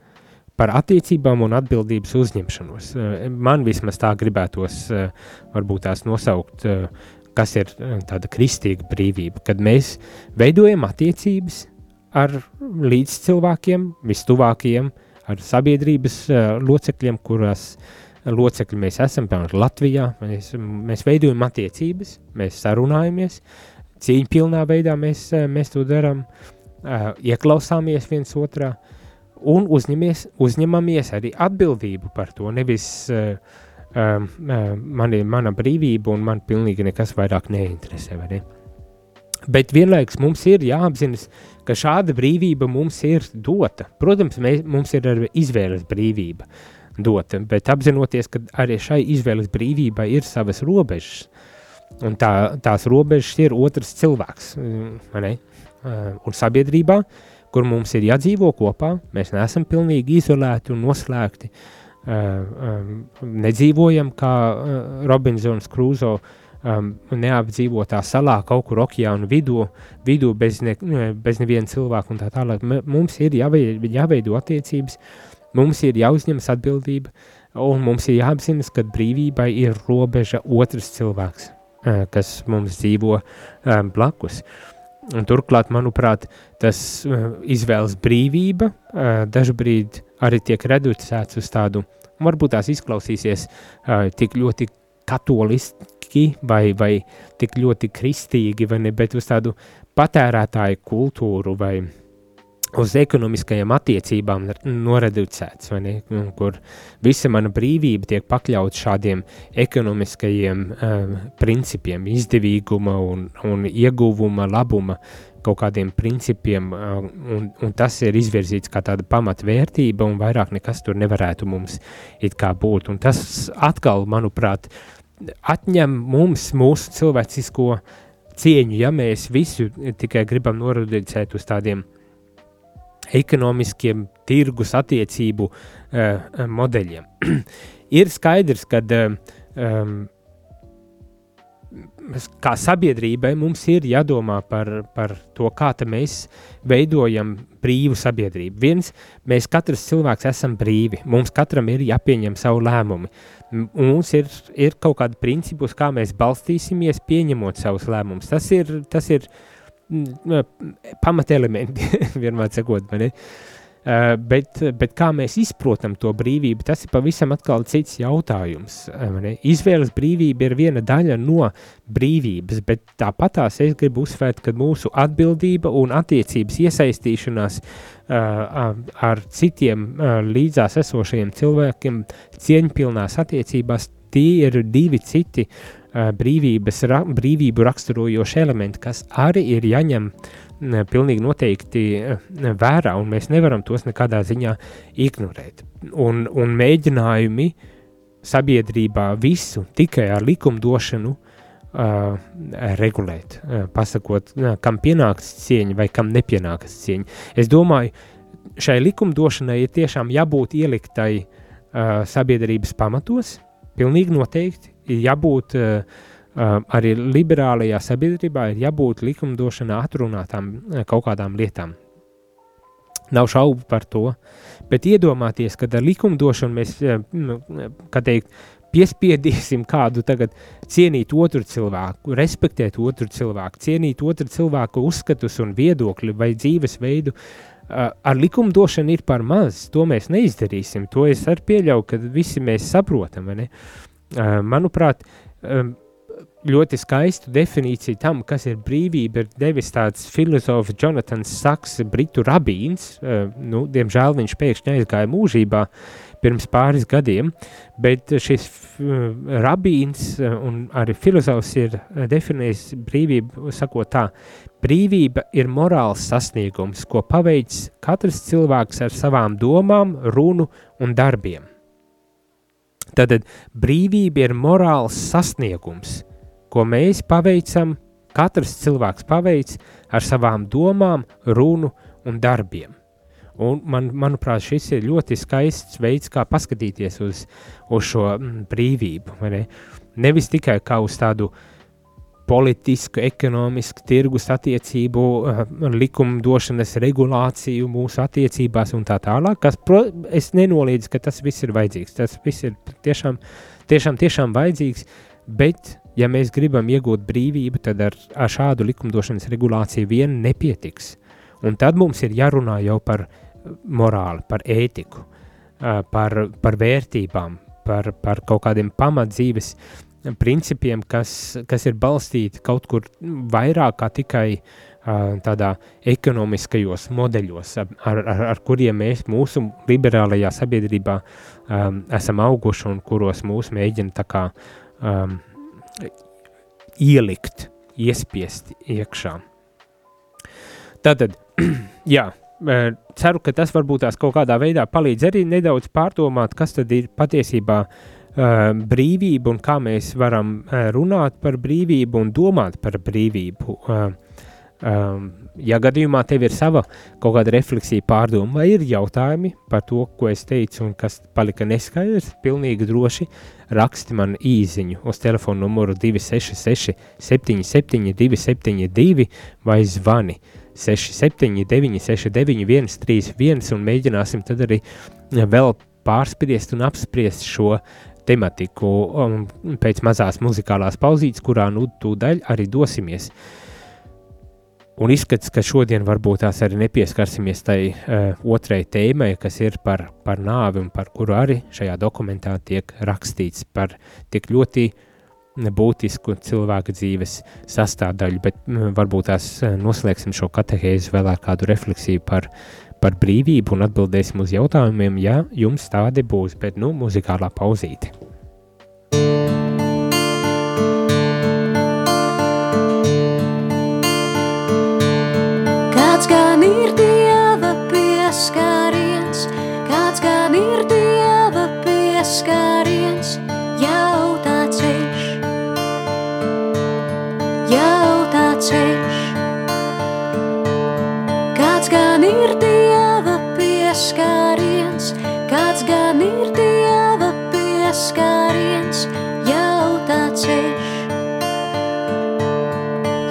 par attiecībām un atbildības uzņemšanos. Eh, man vismaz tā gribētos, eh, varbūt tās nosaukt, eh, kas ir tāda kristīga brīvība, kad mēs veidojam attiecības ar līdzcilvēkiem, vistuvākajiem, ar sabiedrības locekļiem, kurās locekļi mēs esam, piemēram, Latvijā. Mēs, mēs veidojam attiecības, mēs sarunājamies, cīņpilnā veidā mēs, mēs to darām, ieklausāmies viens otrā un uzņemies, uzņemamies arī atbildību par to. Nevis uh, um, man ir mana brīvība un man pilnīgi nekas vairāk neinteresē. Vai ne? Bet vienlaikus mums ir jāapzinās, ka šāda brīvība mums ir dota. Protams, mēs, mums ir arī izvēles brīvība dota, bet apzinoties, ka arī šai izvēles brīvībai ir savas robežas, un tā, tās robežas ir otrs cilvēks, ne? un sabiedrībā, kur mums ir jādzīvo kopā, mēs neesam pilnīgi izolēti un noslēgti, uh, um, nedzīvojam kā uh, Robinsons Krūzo um, neapdzīvotā salā kaut kur okeāna vidū, vidū bez, ne, bez neviena cilvēka un tā tālāk. Mums ir jāveido, jāveido attiecības, mums ir jāuzņemas atbildība un mums ir jāapzinas, ka brīvībai ir robeža otrs cilvēks, uh, kas mums dzīvo um, blakus. Un turklāt, manuprāt, tas uh, izvēles brīvība uh, dažbrīd arī tiek reducēts uz tādu, varbūt tās izklausīsies uh, tik ļoti katoliski vai, vai tik ļoti kristīgi, vai ne, bet uz tādu patērētāju kultūru vai uz ekonomiskajām attiecībām noreducēts, ne, kur visa mana brīvība tiek pakļaut šādiem ekonomiskajiem um, principiem, izdevīguma un, un ieguvuma, labuma kaut kādiem principiem, un, un tas ir izvirzīts kā tāda pamatvērtība, un vairāk nekas tur nevarētu mums it kā būt. Un tas atkal, manuprāt, atņem mums mūsu cilvēcisko cieņu, ja mēs visu tikai gribam noreducēt uz tādiem ekonomiskiem tirgus attiecību uh, modeļiem. ir skaidrs, ka uh, um, kā sabiedrībai mums ir jādomā par, par to, kā mēs veidojam brīvu sabiedrību. Viens, mēs katrs cilvēks esam brīvi, mums katram ir jāpieņem savu lēmumu. Mums ir, ir kaut kādi principi, uz kā mēs balstīsimies, pieņemot savus lēmumus. Tas ir, tas ir pamatelementi, vienmēr sakot, vai ne? Uh, bet, bet kā mēs izprotam to brīvību, tas ir pavisam cits jautājums. Uh, Izvēles brīvība ir viena daļa no brīvības, bet tāpatās es gribu uzsvērt, ka mūsu atbildība un attiecības iesaistīšanās uh, ar citiem uh, līdzās esošajiem cilvēkiem cieņpilnās attiecībās, tie ir divi citi uh, brīvības, ra, brīvību raksturojoši elementi, kas arī ir jāņem pilnīgi noteikti vērā, un mēs nevaram tos nekādā ziņā ignorēt. Un, un mēģinājumi sabiedrībā visu tikai ar likumdošanu uh, regulēt, uh, pasakot, uh, kam pienāks cieņa vai kam nepienākas cieņa. Es domāju, šai likumdošanai ir tiešām jābūt ieliktai uh, sabiedrības pamatos, pilnīgi noteikti, ir jābūt uh, arī liberālajā sabiedrībā ir jābūt likumdošanā atrunātām kaut kādām lietām. Nav šaubu par to, bet iedomāties, ka ar likumdošanu mēs, nu, kā teikt, piespiedīsim kādu tagad cienīt otru cilvēku, respektēt otru cilvēku, cienīt otru cilvēku uzskatus un viedokļu vai dzīvesveidu, ar likumdošanu ir par maz, to mēs neizdarīsim, to es arī pieļauju, ka visi mēs saprotam? Manuprāt, ļoti skaistu definīciju tam, kas ir brīvība, ir devis tāds filozofs Jonatans Saks, britu rabīns. Uh, nu, diemžēl viņš pēkšņi aizgāja mūžībā pirms pāris gadiem, bet šis uh, rabīns un arī filozofs ir definējis brīvību, sakot tā, brīvība ir morāls sasniegums, ko paveic katrs cilvēks ar savām domām, runu un darbiem. Tātad brīvība ir morāls sasniegums, ko mēs paveicam, katrs cilvēks paveic ar savām domām, runu un darbiem. Un man, manuprāt, šis ir ļoti skaists veids, kā paskatīties uz, uz šo mm, brīvību. Ne? Nevis tikai kā uz tādu politisku, ekonomisku, tirgus attiecību, uh, likumdošanas regulāciju mūsu attiecībās un tā tālāk, kas, pro, es nenoliedzu, ka tas viss ir vajadzīgs. Tas viss ir tiešām, tiešām, tiešām vajadzīgs, Bet, ja mēs gribam iegūt brīvību, tad ar, ar šādu likumdošanas regulāciju vien nepietiks. Un tad mums ir jārunā jau par morāli, par ētiku, par, par vērtībām, par, par kaut kādiem pamatdzīves principiem, kas, kas ir balstīti kaut kur vairāk kā tikai uh, tādā ekonomiskajos modeļos, ar, ar, ar kuriem mēs mūsu liberālajā sabiedrībā um, esam auguši un kuros mūs mēģina tā kā um, ielikt, iespiest iekšā. Tātad, jā, ceru, ka tas varbūt tās kaut kādā veidā palīdz arī nedaudz pārdomāt, kas tad ir patiesībā uh, brīvība un kā mēs varam uh, runāt par brīvību un domāt par brīvību. Uh, um, ja gadījumā tev ir sava kaut kāda refleksija pārdoma vai ir jautājumi par to, ko es teicu un kas palika neskaidrs, pilnīgi droši raksti man īziņu uz telefonu numuru 266 77 272 vai zvani 679 69 131 un mēģināsim tad arī vēl pārspriest un apspriest šo tematiku um, pēc mazās muzikālās pauzītes, kurā nu tūdaļ arī dosimies. Uh, Un izskats, ka šodien varbūt tās arī nepieskarsimies tai uh, otrai tēmai, kas ir par, par nāvi un par kuru arī šajā dokumentā tiek rakstīts par tik ļoti būtisku cilvēka dzīves sastāvdaļu, bet uh, varbūt tās uh, noslēgsim šo katehēzi vēl ar kādu refleksiju par, par brīvību un atbildēsim uz jautājumiem, ja jums tādi būs, bet nu muzikālā pauzīte. Kāds gan ir dieva pieskariens, kāds gan ir dieva pieskariens, jautā ceļš, jautā ceļš. pieskariens jau tā ceļš,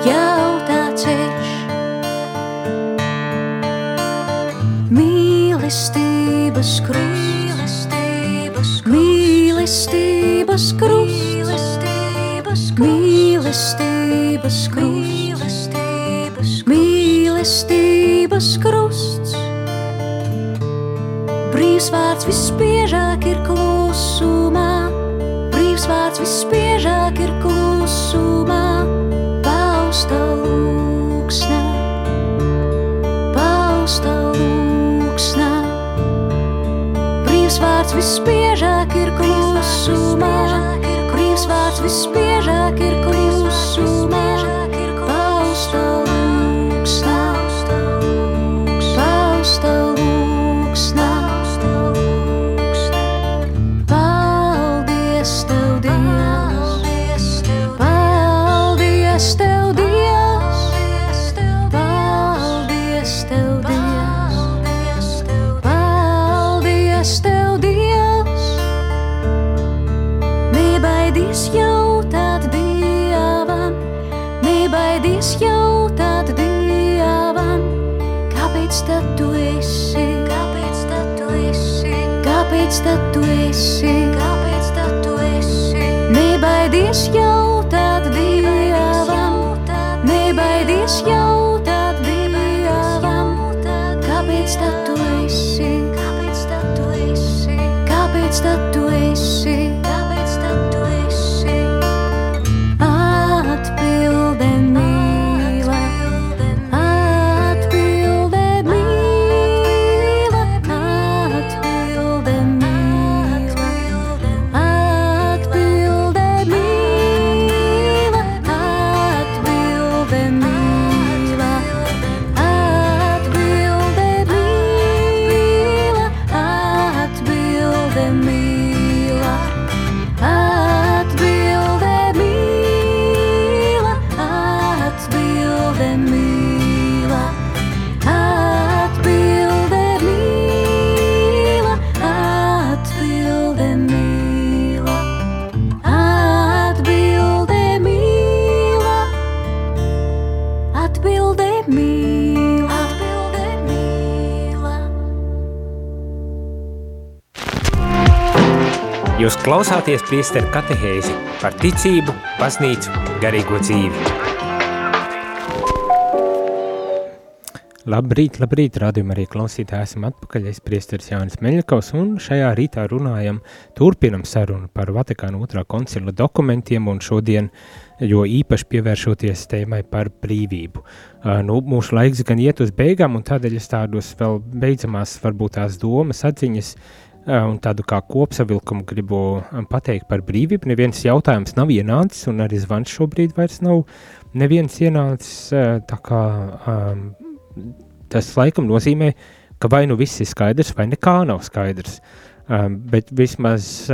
jau tā ceļš. Mīlestības krusts, mīlestības krusts, mīlestības krusts, mīlestības krusts, mīlestības krusts, mīlestības krusts. Brīvs vārds visbiežāk ir klusumā, brīvs vārds visbiežāk ir klusumā, pausta lūksnē, pausta lūksnē. Brīvs vārds visbiežāk ir klusumā, brīvs vārds visbiežāk. Klausāties priesteru katehēzi par ticību, baznīcu, garīgo dzīvi. Labrīt, labrīt, rādījumā arī klausītāji esam atpakaļ, es priesteris Jānis Meļakovs, un šajā rītā runājam, turpinam sarunu par Vatikāna otrā koncila dokumentiem, un šodien, jo īpaši pievēršoties tēmai par brīvību. Nu, mūsu laiks gan iet uz beigām, un tādēļ es tādus vēl beidzamās varbūt tās domas, atziņas, uh, un tādu kā kopsavilkumu gribu pateikt par brīvību. Neviens jautājums nav ienācis, un arī zvans šobrīd vairs nav neviens ienācis, uh, tā kā um, tas laikam nozīmē, ka vai nu viss ir skaidrs, vai nekā nav skaidrs. Um, bet vismaz,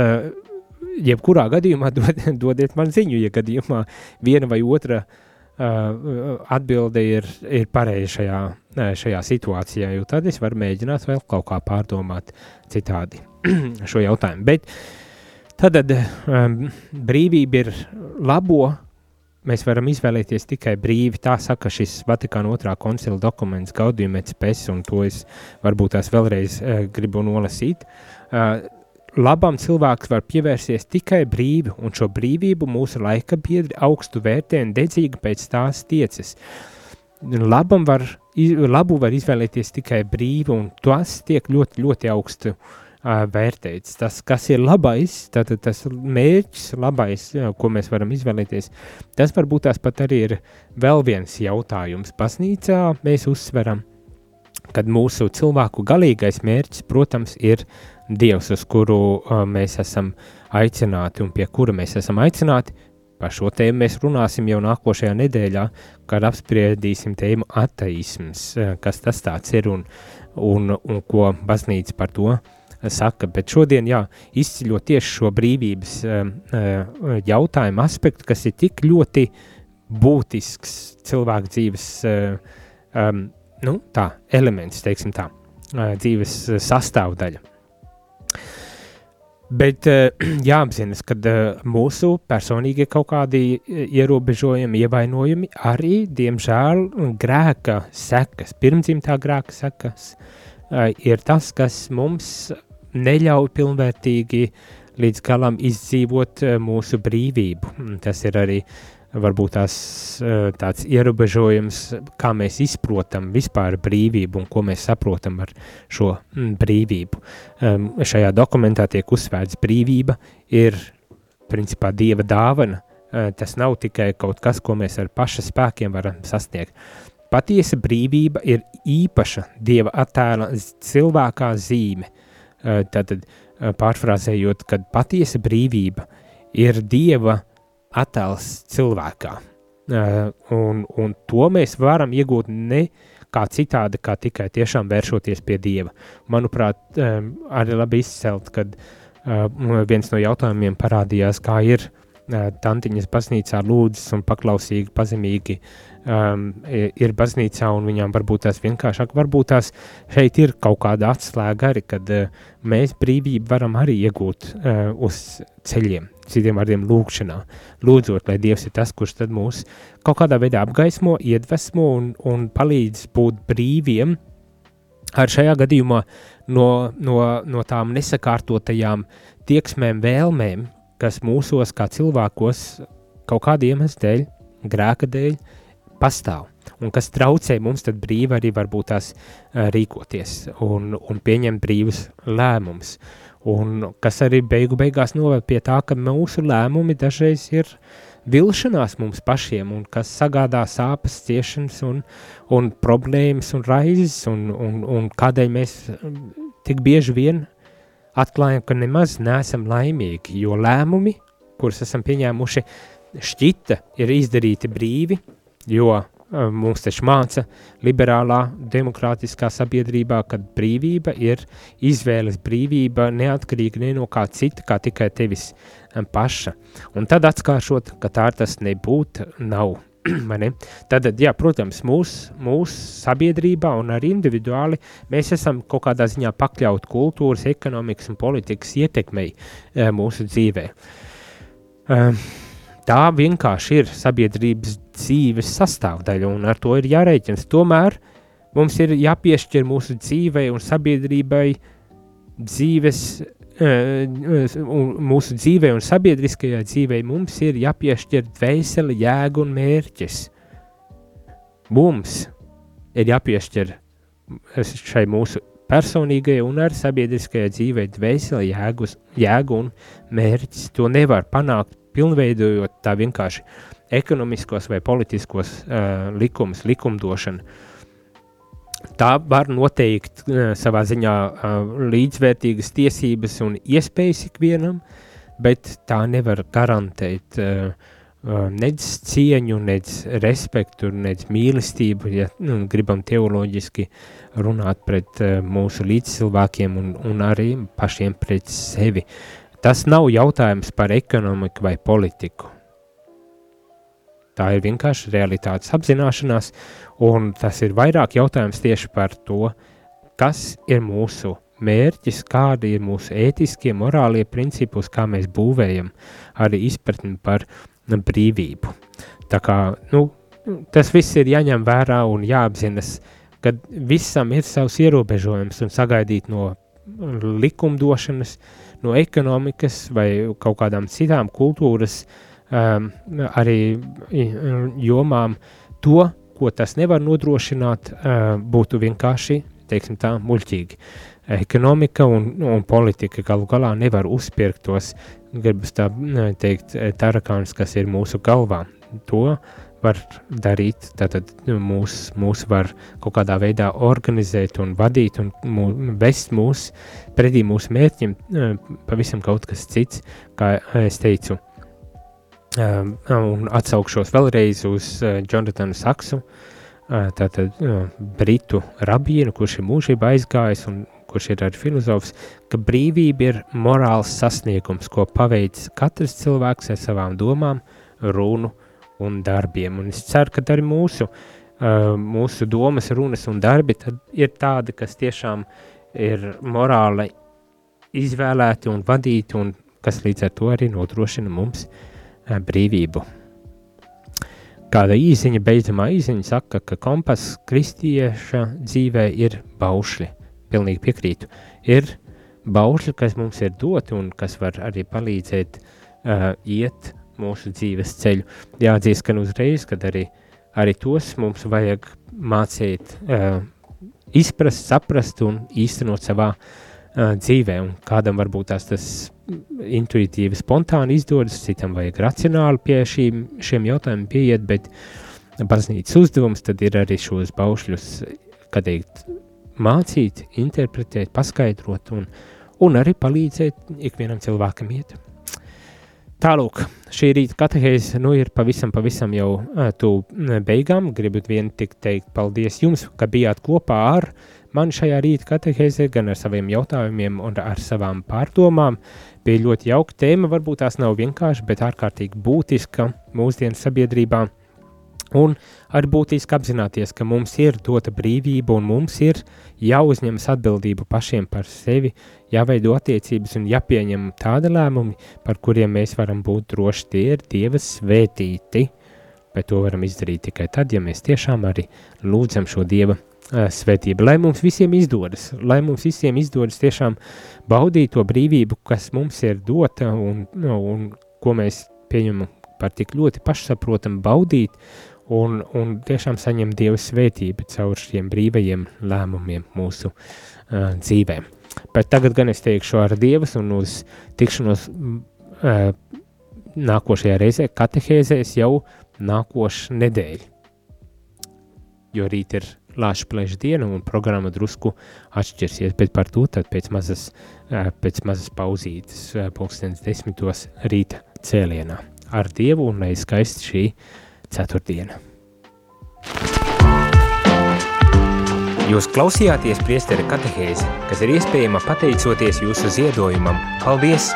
jebkurā gadījumā dod, dodiet man ziņu, ja gadījumā viena vai otra uh, atbilde ir, ir pareiza šajā, situācijā, jo tad es varu mēģināt vēl kaut kā pārdomāt citādi šo jautājumu. Bet tad um, brīvība ir labo mēs varam izvēlēties tikai brīvi. Tā saka šis Vatikāna otrā koncila dokuments, Gaudium et Spes, un to es varbūt tās vēlreiz uh, gribu nolasīt. Uh, labam cilvēks var pievērsties tikai brīvi, un šo brīvību mūsu laika biedri augstu vērtē un dedzīgi pēc tās tiecas. Labam var, labu var izvēlēties tikai brīvi, un tas tiek ļoti, ļoti augstu uh, vērtēts. Tas, kas ir labais, tātad tas mērķis, labais, jā, ko mēs varam izvēlēties, tas varbūt tās pat arī ir vēl viens jautājums. Baznīcā mēs uzsveram, kad mūsu cilvēku galīgais mērķis, protams, ir Dievs, uz kuru uh, mēs esam aicināti un pie kura mēs esam aicināti. Par šo tēmu mēs runāsim jau nākošajā nedēļā, kad apspriedīsim tēmu ateisms, kas tas tāds ir un, un, un ko baznīca par to saka, bet šodien, jā, izceļot tieši šo brīvības uh, jautājumu aspektu, kas ir tik ļoti būtisks cilvēku dzīves um, nu, tā, elements, teiksim tā, dzīves sastāvdaļa. Bet uh, jāapzinās, ka uh, mūsu personīgie kaut kādi ierobežojumi, ievainojumi arī, diemžēl, grēka sekas, pirmdzimtā grēka sekas, uh, ir tas, kas mums neļauj pilnvērtīgi līdz galam izdzīvot eh, mūsu brīvību. Tas ir arī varbūt tās, eh, tāds ierobežojums, kā mēs izprotam vispār brīvību un ko mēs saprotam ar šo mm, brīvību. Šajā dokumentā tiek uzsvērts brīvība ir principā dieva dāvana. Uh, tas nav tikai kaut kas, ko mēs ar paša spēkiem varam sasniegt. Patiesa brīvība ir īpaša dieva attēla cilvēkā zīme, Eh, tātad eh, pārfrāzējot, kad patiesa brīvība ir Dieva attēls cilvēkā. Eh, un, un to mēs varam iegūt ne kā citādi, kā tikai tiešām vēršoties pie Dieva. Manuprāt, arī labi izcelt, kad viens no jautājumiem parādījās, kā ir tantiņas baznīcā lūdzas un paklausīgi, pazemīgi uh, um, ir baznīcā, un viņām varbūt tās vienkāršāk, varbūt tās šeit ir kaut kāda atslēga arī, kad uh, mēs brīvību varam arī iegūt uh, uz ceļiem, citiem vārdiem lūkšanā, lūdzot, lai Dievs ir tas, kurš tad mūs kaut kādā veidā apgaismo, iedvesmo un, un palīdz būt brīviem, ar šajā gadījumā no, no, no tām nesakārtotajām tieksmēm, vēlmēm, kas mūsos kā cilvēkos kaut kāda iemesla dēļ, grēka dēļ, uh, pastāv un kas traucē mums tad brīvi arī varbūt tās uh, rīkoties un, un pieņemt brīvus lēmumus. Un kas arī beigu beigās noved pie tā, ka mūsu lēmumi dažreiz ir vilšanās mums pašiem un kas sagādā sāpes, ciešanas un, un problēmas un raizes un, un, un kādēļ mēs tik bieži vien atklājam, ka nemaz neesam laimīgi, jo lēmumi, kurus esam pieņēmuši, šķita ir izdarīti brīvi, jo uh, mums taču māca liberālā, demokrātiskā sabiedrībā, ka brīvība ir izvēles brīvība neatkarīga ne no kā cita, kā tikai tevis um, paša. Un tad atskāršot, ka tā tas nebūtu, nav. Tad, jā, protams, mūsu mūs sabiedrībā un arī individuāli mēs esam kaut kādā ziņā pakļauti kultūras, ekonomikas un politikas ietekmei uh, mūsu dzīvē. Uh, tā vienkārši ir sabiedrības dzīves sastāvdaļa, un ar to ir jārēķinas. Tomēr mums ir jāpiešķir mūsu dzīvei un sabiedrībai dzīves mūsu dzīvē un sabiedriskajā dzīvē mums ir jāpiešķir dvēseli, jēga un mērķis. Mums ir jāpiešķir šai mūsu personīgajai un arī sabiedriskajai dzīvei dvēseli, jēgus, jēgu un mērķis. To nevar panākt pilnveidojot tā vienkārši ekonomiskos vai politiskos uh, likumus, likumdošanu. Tā var noteikt uh, savā ziņā uh, līdzvērtīgas tiesības un iespējas ikvienam, bet tā nevar garantēt uh, uh, nedz cieņu, nedz respektu, nedz mīlestību, ja nu, gribam teoloģiski runāt pret uh, mūsu līdzcilvēkiem un, un arī pašiem pret sevi. Tas nav jautājums par ekonomiku vai politiku Tā ir vienkārši realitātes apzināšanās, un tas ir vairāk jautājums tieši par to, kas ir mūsu mērķis, kādi ir mūsu ētiskie, morālie principi, uz kā mēs būvējam arī izpratni par brīvību. Tā kā, nu, tas viss ir jāņem vērā un jāapzinas, ka visam ir savs ierobežojums un sagaidīt no likumdošanas, no ekonomikas vai kaut kādām citām kultūras um, arī jomām to, ko tas nevar nodrošināt, uh, būtu vienkārši, teiksim tā, muļķīgi. Ekonomika un, un politika galu galā nevar uzpirkt tos, gribas tā teikt, tarakāns, kas ir mūsu galvā. To var darīt, tātad mūs, mūs var kaut kādā veidā organizēt un vadīt un mū, vest mūs pretī mūsu mērķim, pavisam kaut kas cits, kā es teicu, Um, un atsaukšos vēlreiz uz uh, Jonatanu Saksu, uh, tātad uh, britu rabīnu, kurš ir mūžībā aizgājis un kurš ir arī filozofs, ka brīvība ir morāls sasniegums, ko paveic katrs cilvēks ar savām domām, runu un darbiem. Un es ceru, ka arī mūsu, uh, mūsu domas, runas un darbi ir tādi, kas tiešām ir morāli izvēlēti un vadīti un kas līdz ar to arī nodrošina mums Eh, brīvību. Kāda īsiņa, beidzamā īsiņa saka, ka kompass kristieša dzīvē ir baušļi. Pilnīgi piekrītu. Ir baušļi, kas mums ir doti un kas var arī palīdzēt uh, iet mūsu dzīves ceļu. Jāatzīst, ka uzreiz, kad arī, arī tos mums vajag mācīt, uh, izprast, saprast un īstenot savā uh, dzīvē. Un kādam varbūt tās tas intuitīvi, spontāni izdodas, citam vajag racionāli pie šīm, šiem jautājumiem pieiet, bet baznīcas uzdevums tad ir arī šos baušļus, kā teikt, mācīt, interpretēt, paskaidrot un, un arī palīdzēt ikvienam cilvēkam iet. Tālūk, šī rīta katehēze nu ir pavisam, pavisam jau tu beigām. Gribu vien tik teikt paldies jums, ka bijāt kopā ar mani šajā rīta katehēzē, gan ar saviem jautājumiem un ar savām pārdomām. Bija ļoti jauka tēma, varbūt tās nav vienkārši, bet ārkārtīgi būtiska mūsdienu sabiedrībā. Un arī būtiski apzināties, ka mums ir dota brīvība un mums ir jāuzņemas atbildība pašiem par sevi, jāveido attiecības un jāpieņem tāda lēmumi, par kuriem mēs varam būt droši, tie ir Dieva svētīti. Bet to varam izdarīt tikai tad, ja mēs tiešām arī lūdzam šo Dieva svētību, lai mums visiem izdodas, lai mums visiem izdodas tiešām baudīt to brīvību, kas mums ir dota un, un ko mēs pieņemam par tik ļoti pašsaprotam baudīt un, un tiešām saņemt Dieva svētību caur šiem brīvajiem lēmumiem mūsu uh, dzīvēm. Bet tagad gan es teikšu ar Dievas un uz tikšanos uh, nākošajā reizē katehēzēs jau nākošu nedēļu. Jo rīt ir lāša plēša diena un programma drusku atšķirsies, bet par to tad pēc mazas, pēc mazas pauzītes, pulkstens desmitos rīta cēlienā. Ar Dievu un lai skaisti šī ceturtdiena. Jūs klausījāties priesteri katehēzi, kas ir iespējama pateicoties jūsu ziedojumam. Paldies!